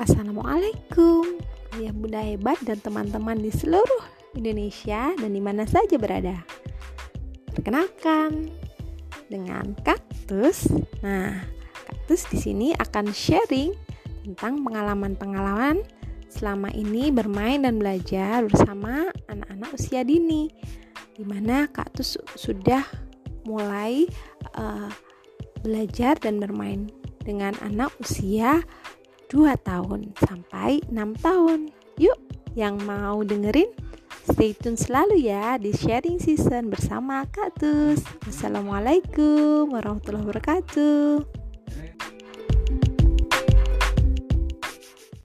Assalamualaikum. Ayah bunda hebat dan teman-teman di seluruh Indonesia dan di mana saja berada. Perkenalkan dengan kaktus. Nah, kaktus di sini akan sharing tentang pengalaman-pengalaman selama ini bermain dan belajar bersama anak-anak usia dini di mana kaktus sudah mulai uh, belajar dan bermain dengan anak usia 2 tahun sampai 6 tahun. Yuk, yang mau dengerin stay tune selalu ya di sharing season bersama Kak Tus. Assalamualaikum warahmatullahi wabarakatuh.